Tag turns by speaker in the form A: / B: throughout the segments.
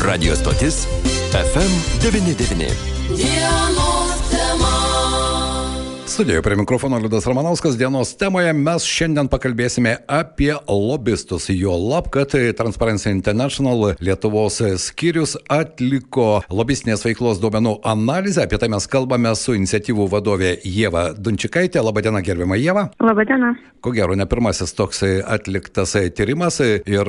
A: Radio stotis FM99.
B: Studijoje prie mikrofono Liudas Ramanauskas dienos temoje mes šiandien pakalbėsime apie lobistus. Jo lab, kad Transparency International Lietuvos skyrius atliko lobistinės veiklos duomenų analizę. Apie tai mes kalbame su iniciatyvų vadovė Jėva Dunčikaitė. Labadiena, gerbiama Jėva.
C: Labadiena.
B: Ko gero, ne pirmasis toks atliktas tyrimas ir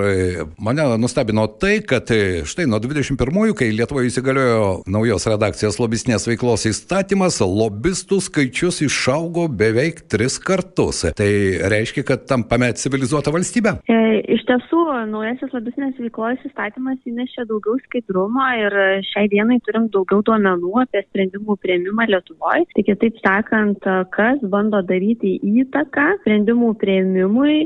B: mane nustebino tai, kad štai nuo 21-ųjų, kai Lietuvoje įsigaliojo naujos redakcijos lobistinės veiklos įstatymas, lobistų skaičius iš išaugo beveik tris kartus. Tai reiškia, kad tampame civilizuotą valstybę?
C: E, iš tiesų, naujasis lobistinės veiklos įstatymas įnešė daugiau skaidrumo ir šiai dienai turim daugiau duomenų apie sprendimų prieimimą Lietuvoje. Tai kitaip sakant, kas bando daryti įtaką sprendimų prieimimui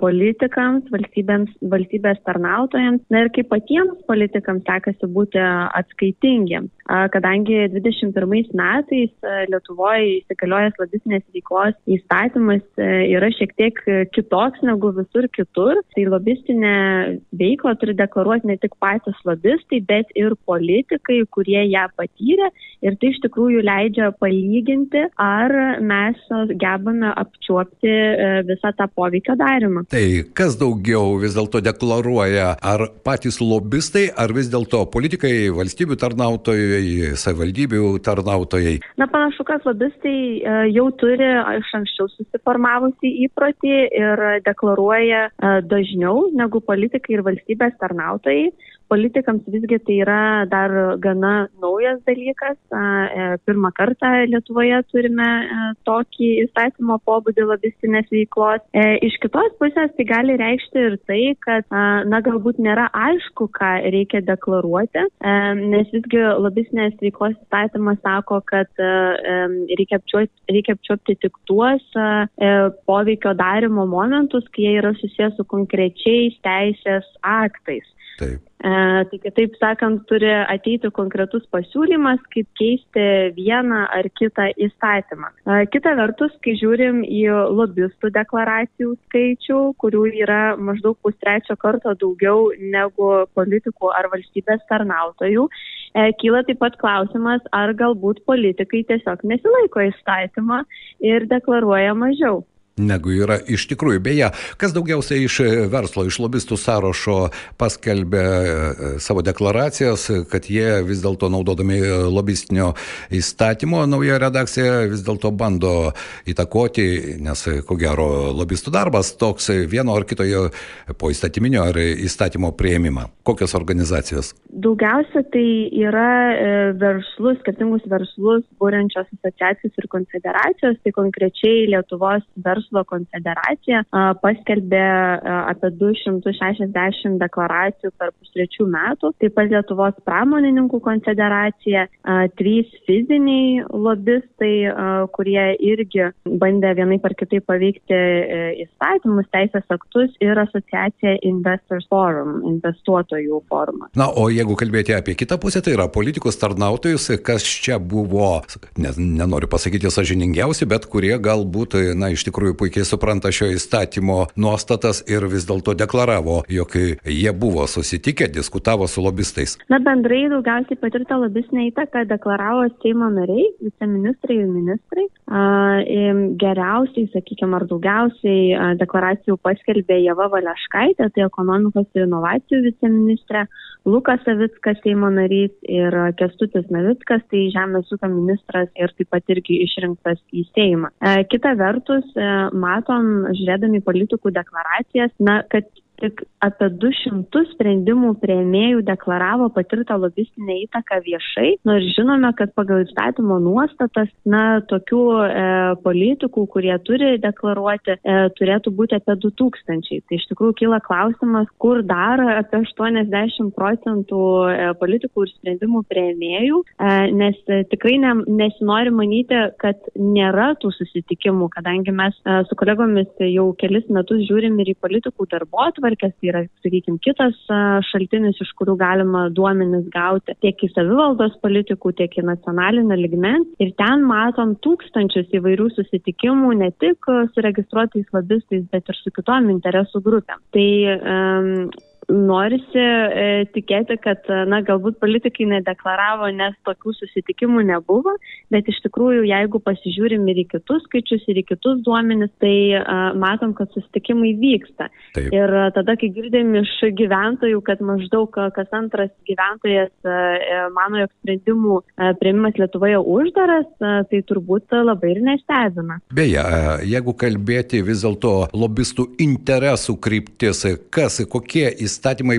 C: politikams, valstybės tarnautojams na, ir kaip patiems politikams sekasi būti atskaitingiems. Kadangi 21 metais Lietuvoje įsigalioja tarptautinės lobistinės veiklos įstatymas e, yra šiek tiek kitoks negu visur kitur. Tai lobistinę veiklą turi deklaruoti ne tik patys lobistai, bet ir politikai, kurie ją patyrė. Ir tai iš tikrųjų leidžia palyginti, ar mes gebame apčiuopti e, visą tą poveikio darimą.
B: Tai kas daugiau vis dėlto deklaruoja, ar patys lobistai, ar vis dėlto politikai, valstybių tarnautojai, savivaldybių tarnautojai?
C: Na, panašu, kad lobistai e, jau turi iš anksčiau susiformavusi įprotį ir deklaruoja dažniau negu politikai ir valstybės tarnautojai politikams visgi tai yra dar gana naujas dalykas. E, pirmą kartą Lietuvoje turime e, tokį įstatymo pobūdį lobistinės veiklos. E, iš kitos pusės tai gali reikšti ir tai, kad, na, galbūt nėra aišku, ką reikia deklaruoti, nes visgi lobistinės veiklos įstatymas sako, kad reikia apčiuopti, reikia apčiuopti tik tuos poveikio darimo momentus, kai jie yra susijęs su konkrečiais teisės aktais.
B: Taip.
C: E, tai kitaip sakant, turi ateiti konkretus pasiūlymas, kaip keisti vieną ar kitą įstatymą. E, kita vertus, kai žiūrim į lobistų deklaracijų skaičių, kurių yra maždaug pustrečio karto daugiau negu politikų ar valstybės tarnautojų, e, kyla taip pat klausimas, ar galbūt politikai tiesiog nesilaiko įstatymą ir deklaruoja mažiau
B: negu yra iš tikrųjų. Beje, kas daugiausiai iš verslo, iš lobistų sąrašo paskelbė e, savo deklaracijas, kad jie vis dėlto naudodami lobistinio įstatymo naują redakciją vis dėlto bando įtakoti, nes ko gero lobistų darbas toks vieno ar kitojo po įstatyminio ar įstatymo prieimimą. Kokios organizacijos?
C: Daugiausia tai yra e, verslus, skirtingus verslus būrenčios asociacijos ir konfederacijos, tai konkrečiai Lietuvos verslo verslo konfederacija paskelbė apie 260 deklaracijų per pustrečių metų, taip pat Lietuvos pramonininkų konfederacija, trys fiziniai lobistai, kurie irgi bandė vienai par kitaip paveikti e, įstatymus, teisės aktus ir asociacija Investors Forum, investuotojų forumas.
B: Na, o jeigu kalbėti apie kitą pusę, tai yra politikos tarnautojus, kas čia buvo, ne, nenoriu pasakyti sažiningiausi, bet kurie galbūt, na, iš tikrųjų tikrųjų puikiai supranta šio įstatymo nuostatas ir vis dėlto deklaravo, jog jie buvo susitikę, diskutavo su lobistais.
C: Na, bendrai daugiausiai patirtą lobistinę įtaką deklaravo Seimo nariai, viceministrai ir ministrai. Geriausiai, sakykime, ar daugiausiai deklaracijų paskelbė Java Valeškaitė, tai ekonomikos ir inovacijų viceministrė, Lukas Savickas, Seimo narys ir Kestutis Navickas, tai žemės ūkio ministras ir taip pat irgi išrinktas į Seimą. Kita vertus, matom, žiūrėdami politikų deklaracijas, na, kad tik apie 200 sprendimų prieimėjų deklaravo patirtą lobistinę įtaką viešai, nors žinome, kad pagal įstatymo nuostatas, na, tokių e, politikų, kurie turi deklaruoti, e, turėtų būti apie 2000. Tai iš tikrųjų kyla klausimas, kur dar apie 80 procentų e, politikų ir sprendimų prieimėjų, e, nes tikrai ne, nesinori manyti, kad nėra tų susitikimų, kadangi mes e, su kolegomis jau kelis metus žiūrim ir į politikų darbo atvarkę darbotvarkės, tai yra, sakykime, kitas šaltinis, iš kurių galima duomenis gauti tiek į savivaldos politikų, tiek į nacionalinio ligmens. Ir ten matom tūkstančius įvairių susitikimų, ne tik su registruotais lobistais, bet ir su kitom interesų grupėm. Tai um, norisi e, tikėti, kad, na, galbūt politikai nedeklaravo, nes tokių susitikimų nebuvo, bet iš tikrųjų, jeigu pasižiūrim ir į kitus skaičius, ir į kitus duomenis, tai a, matom, kad susitikimai vyksta. Taip. Ir a, tada, kai girdim iš gyventojų, kad maždaug a, kas antras gyventojas a, mano, jog sprendimų a, prieimimas Lietuvoje uždaras, a, tai turbūt labai ir nestebina.
B: Beje, jeigu kalbėti vis dėlto lobistų interesų kryptis, kas, kokie įstatymai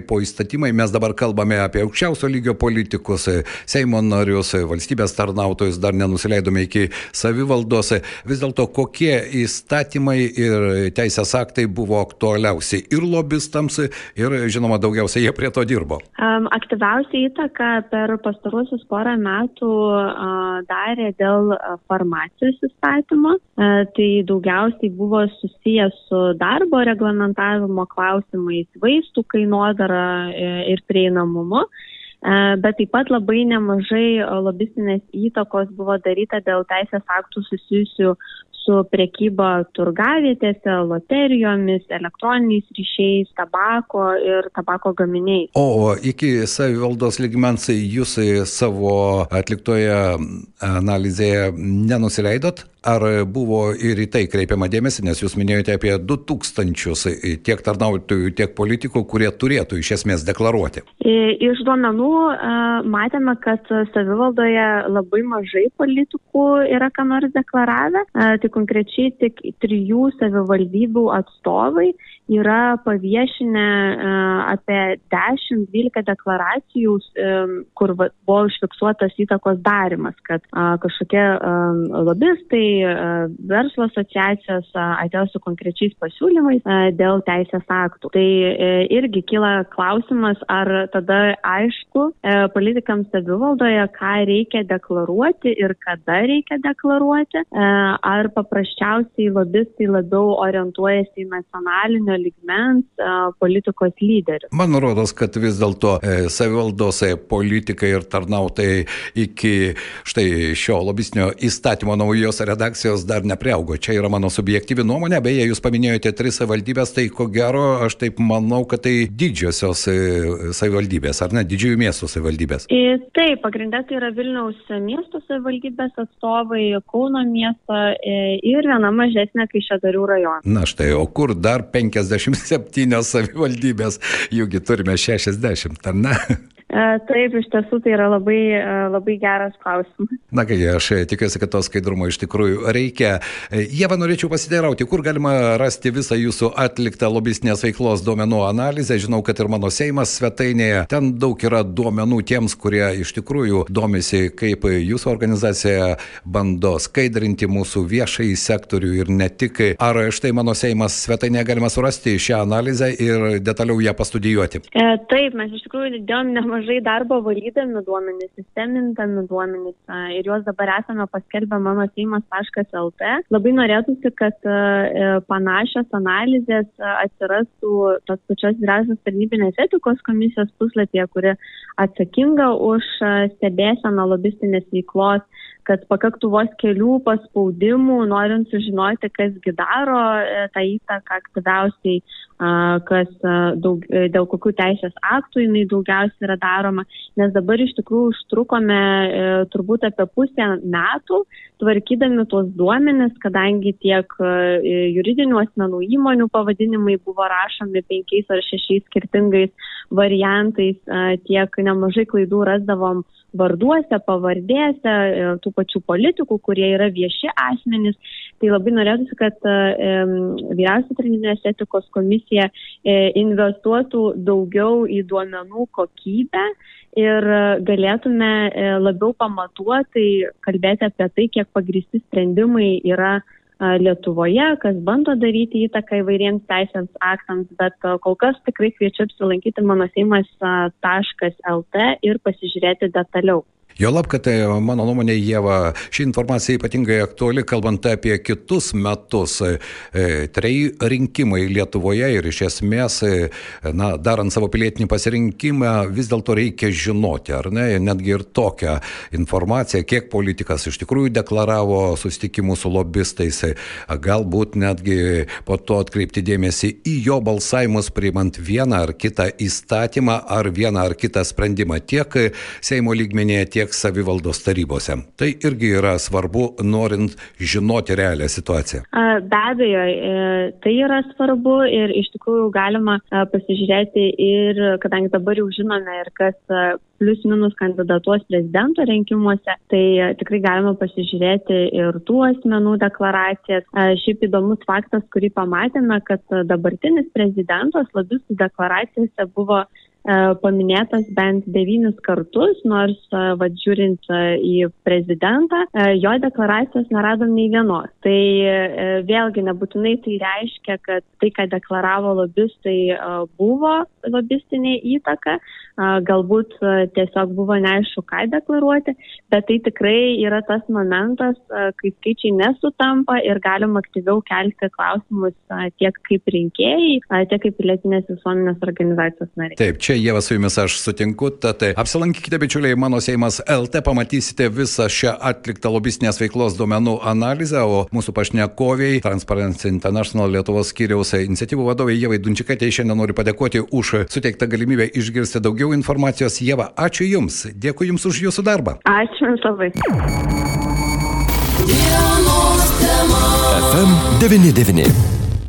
B: po įstatymai, mes dabar kalbame apie aukščiausio lygio politikus, Seimo narius, valstybės tarnautojus, dar nenusileidome iki savivaldos. Vis dėlto kokie įstatymai ir teisės aktai buvo aktualiausi ir lobistams, ir žinoma, daugiausiai jie prie to dirbo.
C: Um, aktyviausia įtaka per pastaruosius porą metų uh, darė dėl farmacijos įstatymo. Uh, tai daugiausiai buvo susijęs su darbo reglamentavimo klausimais, vaistų kainodara e, ir prieinamumu. E, bet taip pat labai nemažai lobistinės įtakos buvo daryta dėl teisės aktų susijusių su prekyba turgavietėse, loterijomis, elektroniniais ryšiais, tabako ir tabako gaminiais.
B: O iki savivaldos ligmens jūs savo atliktoje analizėje nenusileidot? Ar buvo ir į tai kreipiama dėmesį, nes jūs minėjote apie 2000 tiek tarnautojų, tiek politikų, kurie turėtų iš esmės deklaruoti?
C: Iš duomenų matėme, kad savivaldoje labai mažai politikų yra ką nors deklaravę. Tai konkrečiai tik trijų savivaldybių atstovai yra paviešinę apie 10-12 deklaracijų, kur buvo užfiksuotas įtakos darimas, kad kažkokie lobistai, verslo asociacijos atėjo su konkrečiais pasiūlymais dėl teisės aktų. Tai e, irgi kyla klausimas, ar tada aišku e, politikams savivaldoje, ką reikia deklaruoti ir kada reikia deklaruoti, e, ar paprasčiausiai lobistai labiau orientuojasi į nacionalinio ligmens politikos lyderius.
B: Man rodos, kad vis dėlto savivaldos politikai ir tarnautojai iki štai šio lobistinio įstatymo naujos redakcijos dar nepriaugo. Čia yra mano subjektyvi nuomonė. Beje, jūs paminėjote tris savivaldybės, tai ko gero, aš taip manau, kad tai didžiosios e, savivaldybės, ar ne, didžiųjų miestų savivaldybės.
C: Taip, pagrindę tai yra Vilniaus miesto savivaldybės atstovai, Kauno miesto e, ir viena mažesnė Kaišėdarių rajono.
B: Na štai, o kur dar 57 savivaldybės, jūgi turime 60, ar ne?
C: E, taip, iš tiesų tai yra labai, e, labai geras klausimas.
B: Na kągi, aš tikiuosi, kad to skaidrumo iš tikrųjų reikia. E, Jeva, norėčiau pasiteirauti, kur galima rasti visą jūsų atliktą lobistinės veiklos duomenų analizę. Žinau, kad ir mano Seimas svetainėje. Ten daug yra duomenų tiems, kurie iš tikrųjų domisi, kaip jūsų organizacija bando skaidrinti mūsų viešai sektorių ir ne tik. Ar štai mano Seimas svetainėje galima surasti šią analizę ir detaliau ją pastudijuoti?
C: E, taip, mes iš tikrųjų dėjom nemažai nemažai darbo valydami duomenys, sistemintami duomenys ir juos dabar esame paskelbę mano seimas.lt. Labai norėtųsi, kad e, panašios analizės atsirastų tos pačios vyriausios tarnybinės etikos komisijos puslapyje, kuri atsakinga už stebėseną lobistinės veiklos kad pakaktų vos kelių paspaudimų, norint sužinoti, kasgi daro e, tą įtaką aktyviausiai, kas daug, e, dėl kokių teisės aktų jinai daugiausiai yra daroma, nes dabar iš tikrųjų užtrukome e, turbūt apie pusę metų tvarkydami tuos duomenis, kadangi tiek juridinių asmenų įmonių pavadinimai buvo rašomi penkiais ar šešiais skirtingais variantais, tiek nemažai klaidų rasdavom varduose, pavardėse, e, tų pačių politikų, kurie yra vieši asmenys. Tai labai norėtųsi, kad e, vyriausia tarnybinės etikos komisija e, investuotų daugiau į duomenų kokybę ir galėtume labiau pamatuotai kalbėti apie tai, kiek pagristi sprendimai yra Lietuvoje, kas bando daryti įtaką įvairiems teisėms aktams, bet kol kas tikrai kviečiu apsilankyti mano seimas.lt ir pasižiūrėti detaliau.
B: Jo lab, kad e, mano nuomonė, Jėva, ši informacija ypatingai aktuali, kalbant apie kitus metus. Treji rinkimai Lietuvoje ir iš esmės, na, darant savo pilietinį pasirinkimą, vis dėlto reikia žinoti, ar ne, netgi ir tokią informaciją, kiek politikas iš tikrųjų deklaravo susitikimų su lobistais, galbūt netgi po to atkreipti dėmesį į jo balsavimus priimant vieną ar kitą įstatymą ar vieną ar kitą sprendimą tiek Seimo lygmenėje, tiek savivaldos tarybose. Tai irgi yra svarbu, norint žinoti realią situaciją.
C: Be abejo, e, tai yra svarbu ir iš tikrųjų galima pasižiūrėti ir, kadangi dabar jau žinome ir kas plius minus kandidatuos prezidento rinkimuose, tai tikrai galima pasižiūrėti ir tų asmenų deklaracijas. Šiaip įdomus faktas, kurį pamatėme, kad dabartinis prezidentas lobistų deklaracijose buvo E, paminėtas bent devynis kartus, nors, e, vad žiūrint e, į prezidentą, jo deklaracijos neradom nei vienos. Tai vėlgi nebūtinai tai reiškia, kad tai, ką deklaravo lobistai, buvo lobistinė įtaka, galbūt tiesiog buvo neaišku, ką deklaruoti, bet tai tikrai yra tas momentas, kai skaičiai nesutampa ir galim aktyviau kelti klausimus tiek kaip rinkėjai, tiek kaip pilietinės visuomenės organizacijos nariai.
B: Taip, čia Jėva su jumis aš sutinku, tad apsilankykite bičiuliai mano Seimas LT, pamatysite visą šią atliktą lobistinės veiklos duomenų analizę, o mūsų pašnekoviai Transparency International Lietuvos skyriaus iniciatyvų vadovai Jėvai Dunčikaitė šiandien noriu padėkoti už suteiktą galimybę išgirsti daugiau informacijos. Jėva, ačiū Jums, dėkui Jums už Jūsų darbą.
C: Ačiū Jums labai.
A: FM 99.